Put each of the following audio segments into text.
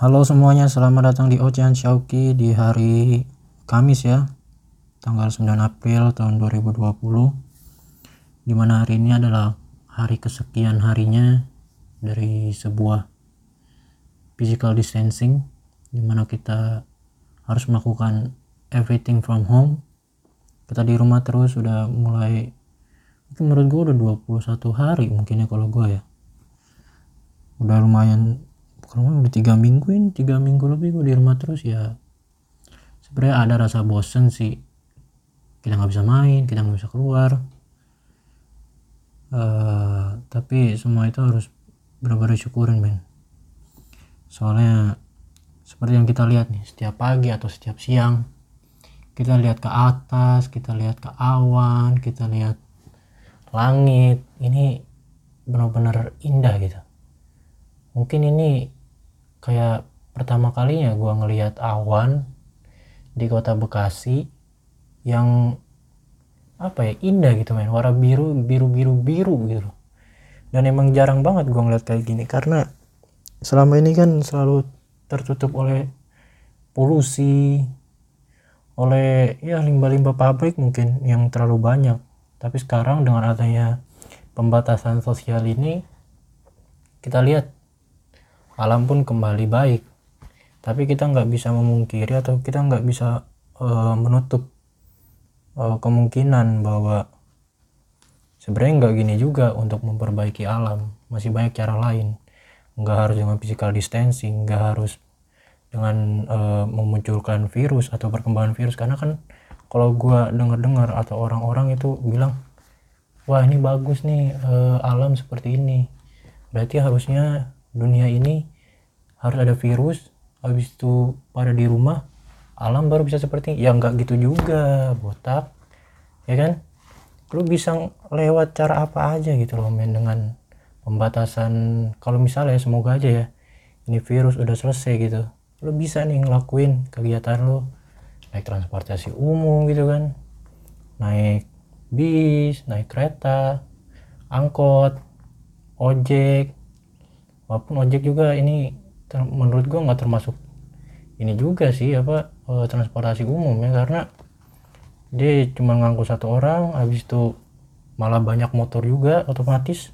Halo semuanya, selamat datang di Ocean Shauki di hari Kamis ya, tanggal 9 April tahun 2020. Di mana hari ini adalah hari kesekian harinya dari sebuah physical distancing, di mana kita harus melakukan everything from home. Kita di rumah terus sudah mulai, mungkin menurut gue udah 21 hari mungkin ya kalau gue ya. Udah lumayan kalau udah tiga minggu ini tiga minggu lebih gue di rumah terus ya. Sebenarnya ada rasa bosen sih. Kita nggak bisa main kita nggak bisa keluar. Uh, tapi semua itu harus benar-benar syukurin men. Soalnya seperti yang kita lihat nih setiap pagi atau setiap siang kita lihat ke atas kita lihat ke awan kita lihat langit ini benar-benar indah gitu. Mungkin ini kayak pertama kalinya gue ngelihat awan di kota Bekasi yang apa ya indah gitu men. Warna biru biru biru biru gitu. Dan emang jarang banget gue ngeliat kayak gini karena selama ini kan selalu tertutup oleh polusi oleh ya limbah-limbah pabrik mungkin yang terlalu banyak. Tapi sekarang dengan adanya pembatasan sosial ini kita lihat alam pun kembali baik. Tapi kita nggak bisa memungkiri atau kita nggak bisa uh, menutup uh, kemungkinan bahwa sebenarnya nggak gini juga untuk memperbaiki alam. Masih banyak cara lain. Nggak harus dengan physical distancing nggak harus dengan uh, memunculkan virus atau perkembangan virus. Karena kan kalau gue dengar-dengar atau orang-orang itu bilang wah ini bagus nih uh, alam seperti ini. Berarti harusnya dunia ini harus ada virus habis itu pada di rumah alam baru bisa seperti ya nggak gitu juga botak ya kan? Lu bisa lewat cara apa aja gitu loh men dengan pembatasan. Kalau misalnya semoga aja ya ini virus udah selesai gitu lu bisa nih ngelakuin kegiatan lu. Naik transportasi umum gitu kan naik bis naik kereta angkot ojek walaupun ojek juga ini menurut gua nggak termasuk ini juga sih apa e, transportasi umum ya karena dia cuma ngangkut satu orang habis itu malah banyak motor juga otomatis.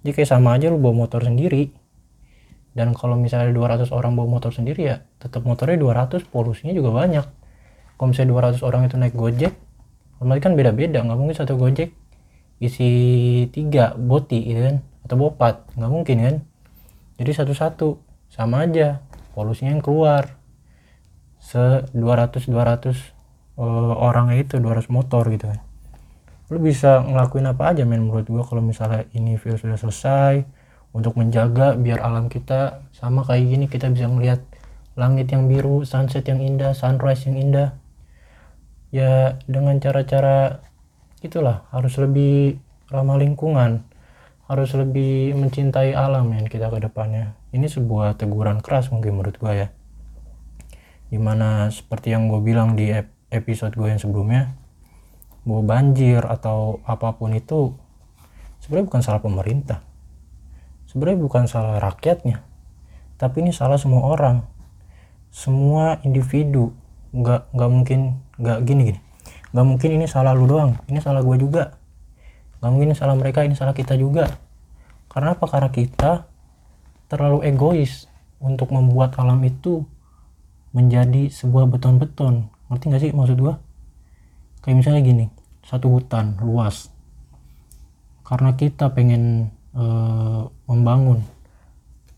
Jadi kayak sama aja lu bawa motor sendiri. Dan kalau misalnya 200 orang bawa motor sendiri ya tetap motornya 200 polusinya juga banyak. Kalau misalnya 200 orang itu naik gojek otomatis kan beda-beda nggak mungkin satu gojek isi tiga boti gitu kan atau bopat nggak mungkin kan jadi satu-satu sama aja polusinya yang keluar. Se 200 200 uh, orang itu 200 motor gitu kan. Lu bisa ngelakuin apa aja men menurut gua kalau misalnya ini virus sudah selesai untuk menjaga biar alam kita sama kayak gini kita bisa melihat langit yang biru sunset yang indah sunrise yang indah. Ya dengan cara-cara itulah harus lebih ramah lingkungan harus lebih mencintai alam ya kita ke depannya. Ini sebuah teguran keras mungkin menurut gue ya. Di mana seperti yang gue bilang di episode gue yang sebelumnya bahwa banjir atau apa pun itu sebenarnya bukan salah pemerintah. Sebenarnya bukan salah rakyatnya. Tapi ini salah semua orang. Semua individu. Nggak nggak mungkin nggak gini gini nggak mungkin ini salah lu doang. Ini salah gue juga nggak mungkin salah mereka ini salah kita juga. Karena apa? Karena kita terlalu egois untuk membuat alam itu menjadi sebuah beton-beton. Ngerti gak sih maksud gua? Kayak misalnya gini satu hutan luas. Karena kita pengen e, membangun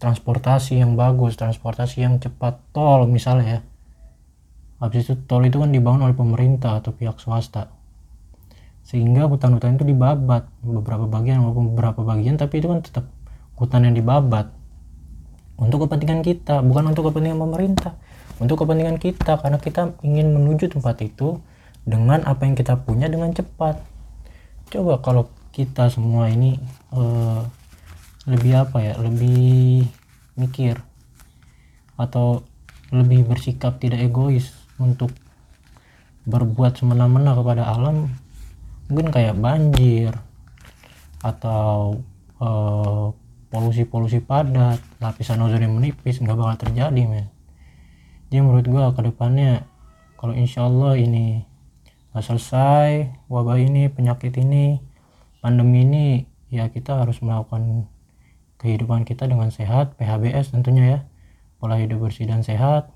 transportasi yang bagus transportasi yang cepat tol misalnya ya. Habis itu tol itu kan dibangun oleh pemerintah atau pihak swasta sehingga hutan-hutan itu dibabat. Beberapa bagian maupun beberapa bagian tapi itu kan tetap hutan yang dibabat. Untuk kepentingan kita bukan untuk kepentingan pemerintah. Untuk kepentingan kita karena kita ingin menuju tempat itu dengan apa yang kita punya dengan cepat. Coba kalau kita semua ini uh, lebih apa ya lebih mikir atau lebih bersikap tidak egois untuk berbuat semena-mena kepada alam mungkin kayak banjir atau uh, polusi-polusi padat lapisan ozon yang menipis nggak bakal terjadi men. Jadi menurut gua ke depannya kalau insya Allah ini nggak selesai wabah ini penyakit ini pandemi ini ya kita harus melakukan kehidupan kita dengan sehat PHBS tentunya ya. Pola hidup bersih dan sehat.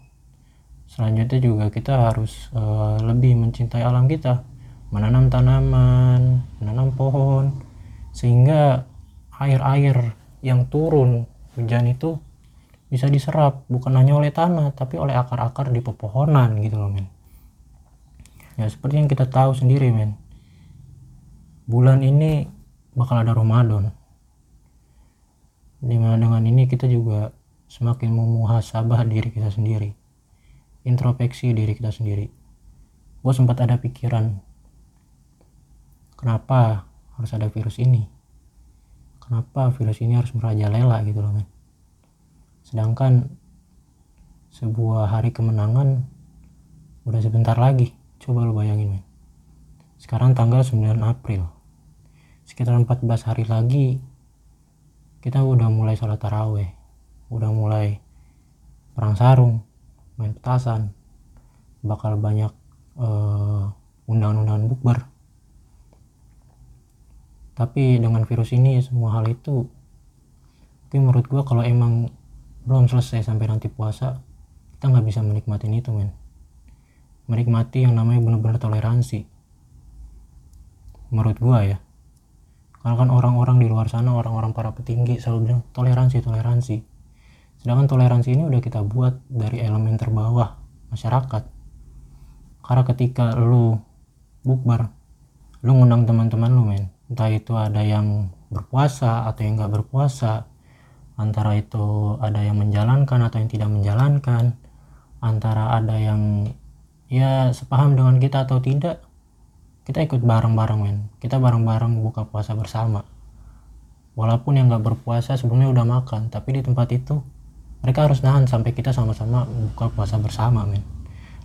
Selanjutnya juga kita harus uh, lebih mencintai alam kita menanam tanaman menanam pohon sehingga air-air yang turun hujan itu bisa diserap bukan hanya oleh tanah tapi oleh akar-akar di pepohonan gitu loh men. Ya seperti yang kita tahu sendiri men. Bulan ini bakal ada Ramadan. Di mana dengan ini kita juga semakin memuhasabah diri kita sendiri. Introspeksi diri kita sendiri. Gue sempat ada pikiran kenapa harus ada virus ini? Kenapa virus ini harus merajalela gitu loh men? Sedangkan sebuah hari kemenangan udah sebentar lagi. Coba lo bayangin men. Sekarang tanggal 9 April. Sekitar 14 hari lagi kita udah mulai sholat taraweh. Udah mulai perang sarung main petasan. Bakal banyak uh, undangan-undangan bukber tapi dengan virus ini semua hal itu tapi menurut gua kalau emang belum selesai sampai nanti puasa kita nggak bisa menikmati itu men. Menikmati yang namanya benar-benar toleransi. Menurut gua ya. Karena kan orang-orang di luar sana orang-orang para petinggi selalu bilang toleransi toleransi. Sedangkan toleransi ini udah kita buat dari elemen terbawah masyarakat. Karena ketika lu bukber lu ngundang teman-teman lu men entah itu ada yang berpuasa atau yang nggak berpuasa antara itu ada yang menjalankan atau yang tidak menjalankan antara ada yang ya sepaham dengan kita atau tidak kita ikut bareng-bareng men. Kita bareng-bareng buka puasa bersama. Walaupun yang nggak berpuasa sebelumnya udah makan tapi di tempat itu mereka harus nahan sampai kita sama-sama buka puasa bersama men.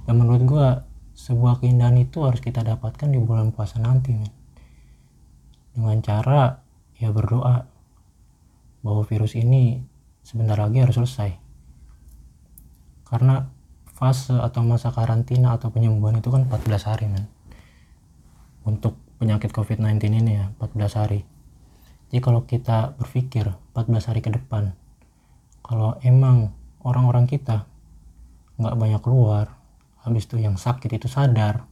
Dan menurut gua sebuah keindahan itu harus kita dapatkan di bulan puasa nanti men dengan cara ya berdoa bahwa virus ini sebentar lagi harus selesai. Karena fase atau masa karantina atau penyembuhan itu kan 14 hari men. Untuk penyakit covid-19 ini ya 14 hari. Jadi kalau kita berpikir 14 hari ke depan kalau emang orang-orang kita nggak banyak keluar habis itu yang sakit itu sadar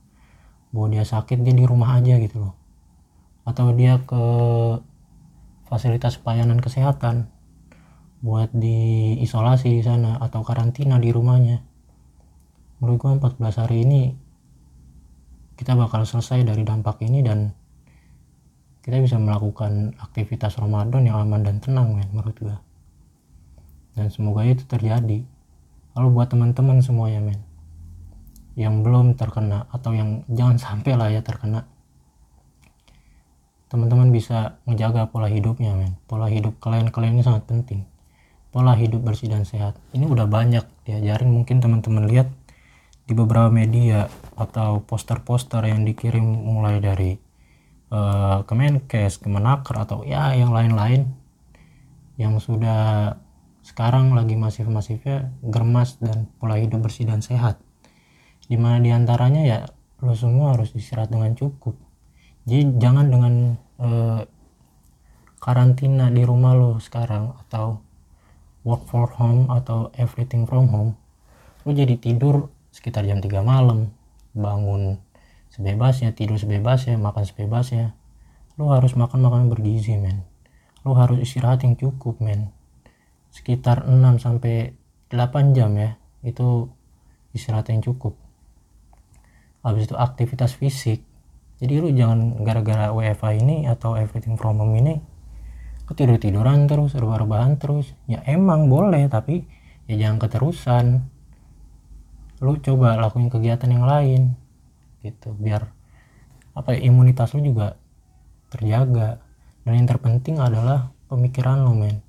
bahwa dia sakit dia di rumah aja gitu loh atau dia ke fasilitas pelayanan kesehatan buat diisolasi di sana atau karantina di rumahnya. Menurut gue 14 hari ini kita bakal selesai dari dampak ini dan kita bisa melakukan aktivitas Ramadan yang aman dan tenang men menurut gue dan semoga itu terjadi. Lalu buat teman-teman semuanya men yang belum terkena atau yang jangan sampai lah ya terkena teman-teman bisa menjaga pola hidupnya men. Pola hidup kalian-kalian ini sangat penting. Pola hidup bersih dan sehat. Ini udah banyak diajarin. Mungkin teman-teman lihat di beberapa media atau poster-poster yang dikirim mulai dari uh, Kemenkes, Kemenaker atau ya yang lain-lain yang sudah sekarang lagi masif-masifnya germas dan pola hidup bersih dan sehat. Di mana di antaranya ya lo semua harus istirahat dengan cukup jadi jangan dengan uh, karantina di rumah lo sekarang atau work for home atau everything from home lo jadi tidur sekitar jam 3 malam bangun sebebasnya tidur sebebasnya makan sebebasnya. Lo harus makan makanan bergizi men. Lo harus istirahat yang cukup men. Sekitar 6 sampai 8 jam ya itu istirahat yang cukup. Habis itu aktivitas fisik jadi lu jangan gara-gara WFA ini atau everything from home ini ketidur tiduran terus rebah-rebahan terus. Ya emang boleh tapi ya jangan keterusan. Lu coba lakuin kegiatan yang lain gitu. Biar apa ya imunitas lu juga terjaga. Dan yang terpenting adalah pemikiran lu men.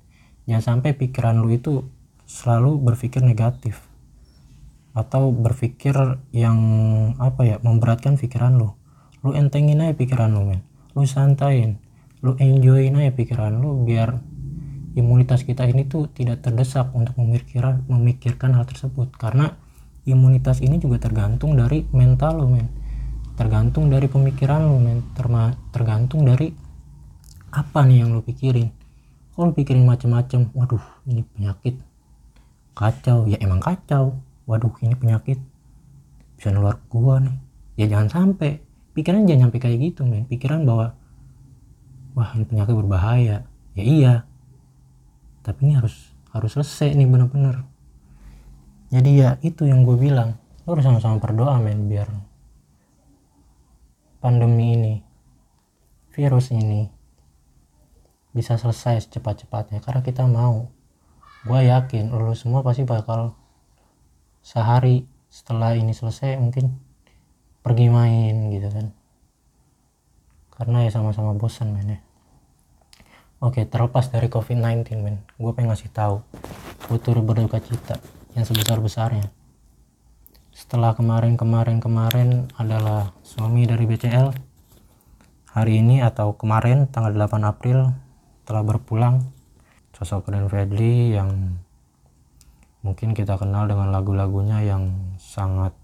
Jangan sampai pikiran lu itu selalu berpikir negatif. Atau berpikir yang apa ya memberatkan pikiran lu lu entengin aja pikiran lu men. Lu santain. Lu enjoyin aja pikiran lu biar imunitas kita ini tuh tidak terdesak untuk memikirkan memikirkan hal tersebut. Karena imunitas ini juga tergantung dari mental lo men. Tergantung dari pemikiran lo men. Terma, tergantung dari apa nih yang lo pikirin. Kalau pikirin macem-macem? Waduh ini penyakit. Kacau. Ya emang kacau. Waduh ini penyakit. Bisa nular gua nih. Ya jangan sampai pikiran jangan sampai kayak gitu men. Pikiran bahwa wah ini penyakit berbahaya. Ya iya. Tapi ini harus harus selesai nih bener-bener. Jadi ya itu yang gue bilang. Lo harus sama-sama berdoa men biar pandemi ini virus ini bisa selesai secepat-cepatnya. Karena kita mau gue yakin lo semua pasti bakal sehari setelah ini selesai mungkin pergi main gitu karena ya sama-sama bosan men ya. Oke, terlepas dari COVID-19, men, gue pengen ngasih tahu, gue berduka cita yang sebesar-besarnya. Setelah kemarin-kemarin-kemarin adalah suami dari BCL, hari ini atau kemarin tanggal 8 April telah berpulang. Sosok Ren Fredly yang mungkin kita kenal dengan lagu-lagunya yang sangat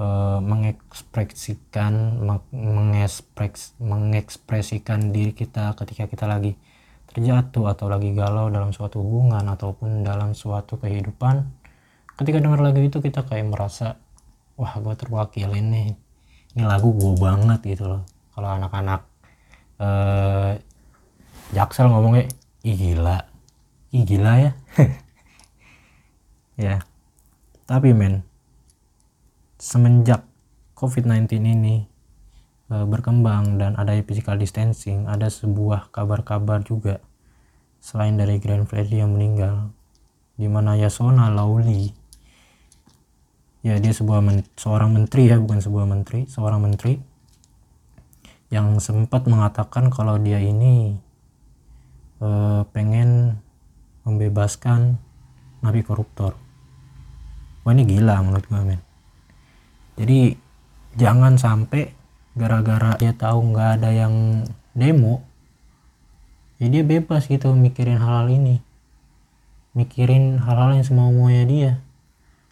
uh, mengekspresikan mengekspres, mengekspresikan diri kita ketika kita lagi terjatuh atau lagi galau dalam suatu hubungan ataupun dalam suatu kehidupan. Ketika dengar lagu itu kita kayak merasa wah gue terwakili nih. Ini lagu gue banget gitu loh. Kalau anak-anak uh, jaksel ngomongnya ih gila. Ih gila ya. Ya. Tapi men semenjak COVID-19 ini e, berkembang dan ada physical distancing, ada sebuah kabar-kabar juga selain dari Grand Freddy yang meninggal, di mana Yasona Lauli, ya dia sebuah men seorang menteri ya, bukan sebuah menteri, seorang menteri yang sempat mengatakan kalau dia ini e, pengen membebaskan napi koruptor. Wah ini gila menurut gue men jadi jangan sampai gara-gara dia tahu nggak ada yang demo ya dia bebas gitu mikirin hal-hal ini. Mikirin hal-hal yang semau maunya dia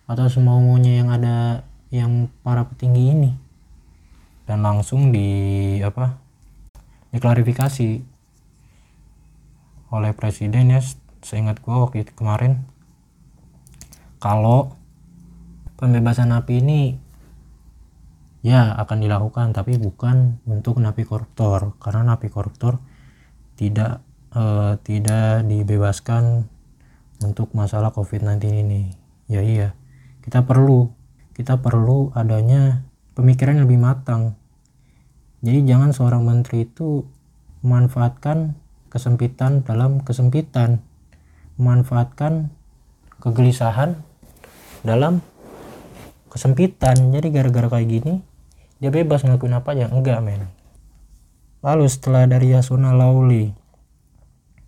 atau semau maunya yang ada yang para petinggi ini. Dan langsung di apa diklarifikasi oleh presiden ya seingat gua waktu itu kemarin. Kalau pembebasan napi ini ya akan dilakukan tapi bukan untuk napi koruptor. Karena napi koruptor tidak uh, tidak dibebaskan untuk masalah COVID-19 ini. Ya iya. Kita perlu kita perlu adanya pemikiran yang lebih matang. Jadi jangan seorang menteri itu memanfaatkan kesempitan dalam kesempitan. Memanfaatkan kegelisahan dalam kesempitan. Jadi gara-gara kayak gini dia bebas ngelakuin apa aja. Enggak men. Lalu setelah dari Yasuna Lauli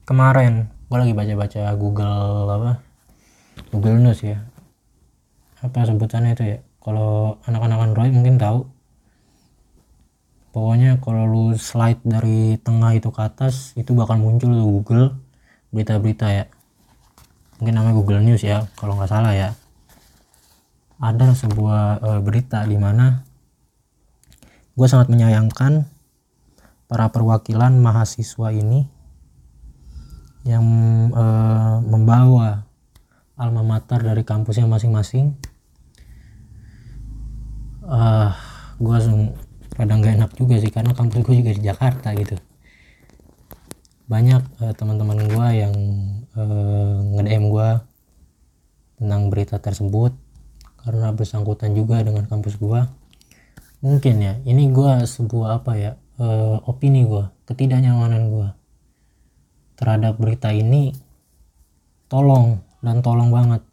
kemarin gue lagi baca-baca Google apa? Google News ya. Apa sebutannya itu ya? Kalau anak-anak Android mungkin tahu. Pokoknya kalau lu slide dari tengah itu ke atas itu bakal muncul tuh Google berita-berita ya. Mungkin namanya Google News ya kalau nggak salah ya. Ada sebuah uh, berita di mana gue sangat menyayangkan para perwakilan mahasiswa ini yang e, membawa alma mater dari kampusnya masing-masing. Uh, gue langsung rada gak enak juga sih karena kampus gue juga di Jakarta gitu. Banyak uh, teman-teman gue yang uh, nge-DM gue tentang berita tersebut karena bersangkutan juga dengan kampus gue mungkin ya. Ini gue sebuah apa ya uh, opini gue ketidaknyamanan gue terhadap berita ini. Tolong dan tolong banget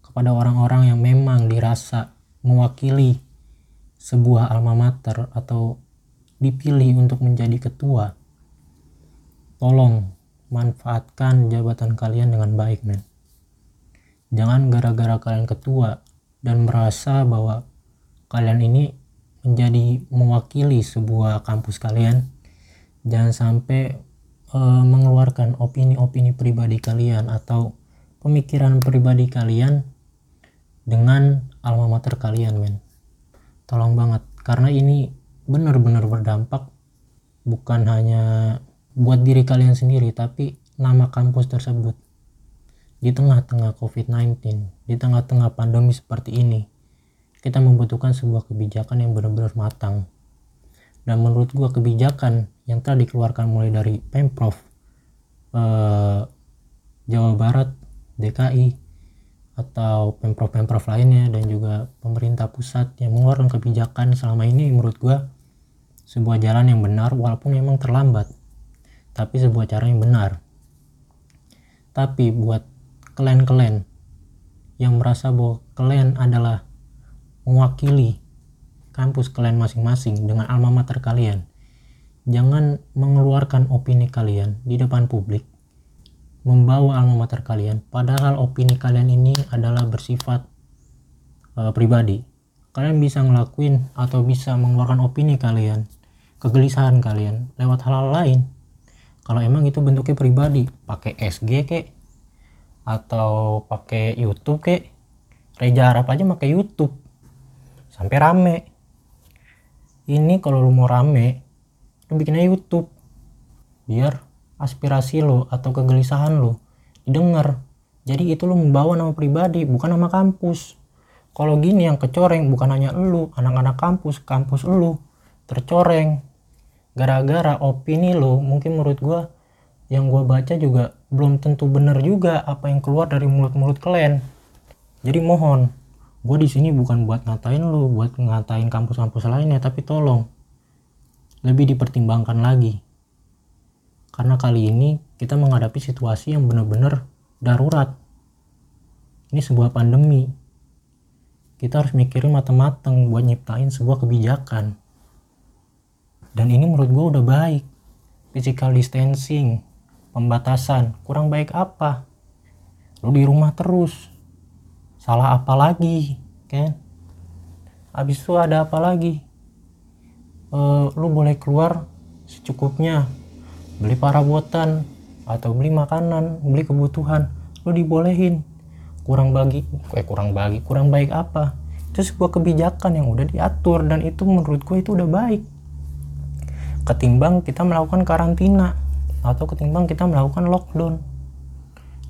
kepada orang-orang yang memang dirasa mewakili sebuah alma mater atau dipilih untuk menjadi ketua. Tolong manfaatkan jabatan kalian dengan baik men. Jangan gara-gara kalian ketua dan merasa bahwa kalian ini menjadi mewakili sebuah kampus kalian. Jangan sampai uh, mengeluarkan opini-opini pribadi kalian atau pemikiran pribadi kalian dengan alma mater kalian men. Tolong banget karena ini benar-benar berdampak bukan hanya buat diri kalian sendiri tapi nama kampus tersebut. Di tengah-tengah COVID-19 di tengah-tengah pandemi seperti ini kita membutuhkan sebuah kebijakan yang benar-benar matang. Dan menurut gua kebijakan yang telah dikeluarkan mulai dari Pemprov eh, Jawa Barat DKI atau pemprov-pemprov lainnya dan juga pemerintah pusat yang mengeluarkan kebijakan selama ini menurut gua sebuah jalan yang benar walaupun memang terlambat tapi sebuah cara yang benar. Tapi buat kalian-kalian yang merasa bahwa kalian adalah mewakili kampus kalian masing-masing dengan alma mater kalian. Jangan mengeluarkan opini kalian di depan publik, membawa alma mater kalian, padahal opini kalian ini adalah bersifat uh, pribadi. Kalian bisa ngelakuin atau bisa mengeluarkan opini kalian, kegelisahan kalian lewat hal-hal lain. Kalau emang itu bentuknya pribadi, pakai SG kek, atau pakai YouTube kek, Reja Arab aja pakai YouTube sampai rame. Ini kalau lu mau rame lu bikinnya YouTube. Biar aspirasi lo atau kegelisahan lo didengar. Jadi itu lo membawa nama pribadi bukan nama kampus. Kalau gini yang kecoreng bukan hanya lu anak-anak kampus kampus lu tercoreng. Gara-gara opini lo mungkin menurut gua yang gua baca juga belum tentu benar juga apa yang keluar dari mulut-mulut kalian. Jadi mohon gue di sini bukan buat ngatain lu buat ngatain kampus-kampus lainnya tapi tolong lebih dipertimbangkan lagi. Karena kali ini kita menghadapi situasi yang benar-benar darurat. Ini sebuah pandemi. Kita harus mikirin matang-matang buat nyiptain sebuah kebijakan. Dan ini menurut gue udah baik. Physical distancing pembatasan kurang baik apa? Lu di rumah terus salah apa lagi kan? Habis itu ada apa lagi? Uh, lu boleh keluar secukupnya. Beli parabotan atau beli makanan beli kebutuhan. Lu dibolehin. Kurang bagi eh kurang bagi kurang baik apa? Itu sebuah kebijakan yang udah diatur dan itu menurut gue itu udah baik. Ketimbang kita melakukan karantina atau ketimbang kita melakukan lockdown.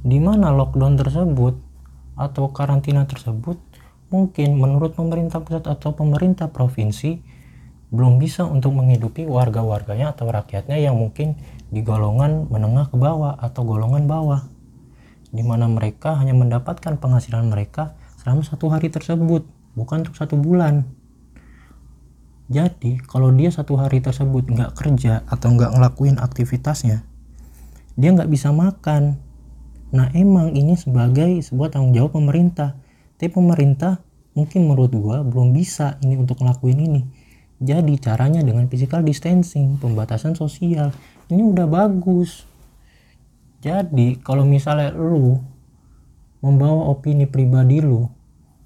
Di mana lockdown tersebut atau karantina tersebut mungkin menurut pemerintah pusat atau pemerintah provinsi belum bisa untuk menghidupi warga-warganya atau rakyatnya yang mungkin di golongan menengah ke bawah atau golongan bawah di mana mereka hanya mendapatkan penghasilan mereka selama satu hari tersebut bukan untuk satu bulan. Jadi kalau dia satu hari tersebut nggak kerja atau nggak ngelakuin aktivitasnya dia nggak bisa makan Nah emang ini sebagai sebuah tanggung jawab pemerintah. Tapi pemerintah mungkin menurut gua belum bisa ini untuk ngelakuin ini. Jadi caranya dengan physical distancing, pembatasan sosial. Ini udah bagus. Jadi kalau misalnya lu membawa opini pribadi lu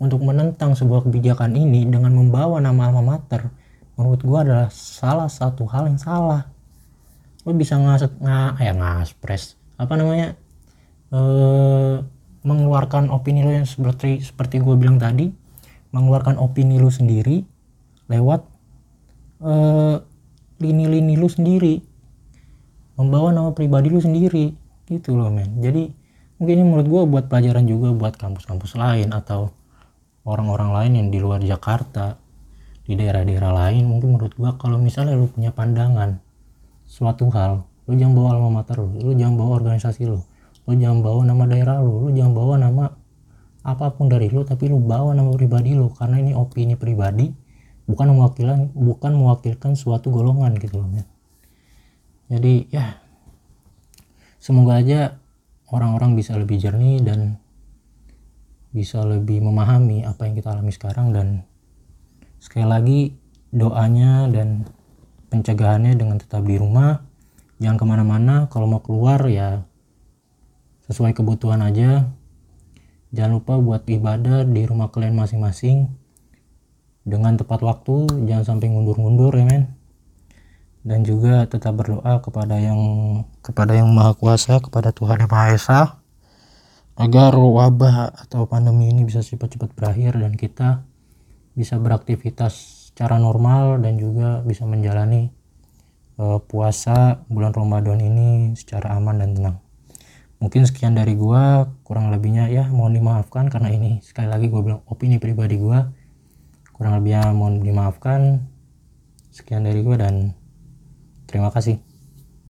untuk menentang sebuah kebijakan ini dengan membawa nama alma mater, menurut gua adalah salah satu hal yang salah. Lu bisa ngas nggak ya ngaspres apa namanya eh, mengeluarkan opini lo yang seperti seperti gue bilang tadi mengeluarkan opini lo sendiri lewat eh, lini-lini lo sendiri membawa nama pribadi lo sendiri gitu loh men. Jadi mungkin ini menurut gue buat pelajaran juga buat kampus-kampus lain atau orang-orang lain yang di luar Jakarta di daerah-daerah lain mungkin menurut gue kalau misalnya lu punya pandangan suatu hal lu jangan bawa alma mater lu lu jangan bawa organisasi lu lu jangan bawa nama daerah lu lu jangan bawa nama apa pun dari lu tapi lu bawa nama pribadi lu karena ini opini pribadi bukan mewakilan bukan mewakilkan suatu golongan gitu loh ya. jadi ya semoga aja orang-orang bisa lebih jernih dan bisa lebih memahami apa yang kita alami sekarang dan sekali lagi doanya dan pencegahannya dengan tetap di rumah jangan ke mana-mana kalau mau keluar ya sesuai kebutuhan aja. Jangan lupa buat ibadah di rumah kalian masing-masing. Dengan tepat waktu jangan sampai ngundur-ngundur ya men. Dan juga tetap berdoa kepada yang kepada yang maha kuasa kepada Tuhan yang maha esa agar wabah atau pandemi ini bisa cepat-cepat berakhir dan kita bisa beraktivitas secara normal dan juga bisa menjalani uh, puasa bulan Ramadan ini secara aman dan tenang mungkin sekian dari gua kurang lebihnya ya mohon dimaafkan karena ini sekali lagi gua bilang opini pribadi gua kurang lebihnya mohon dimaafkan sekian dari gua dan Terima kasih.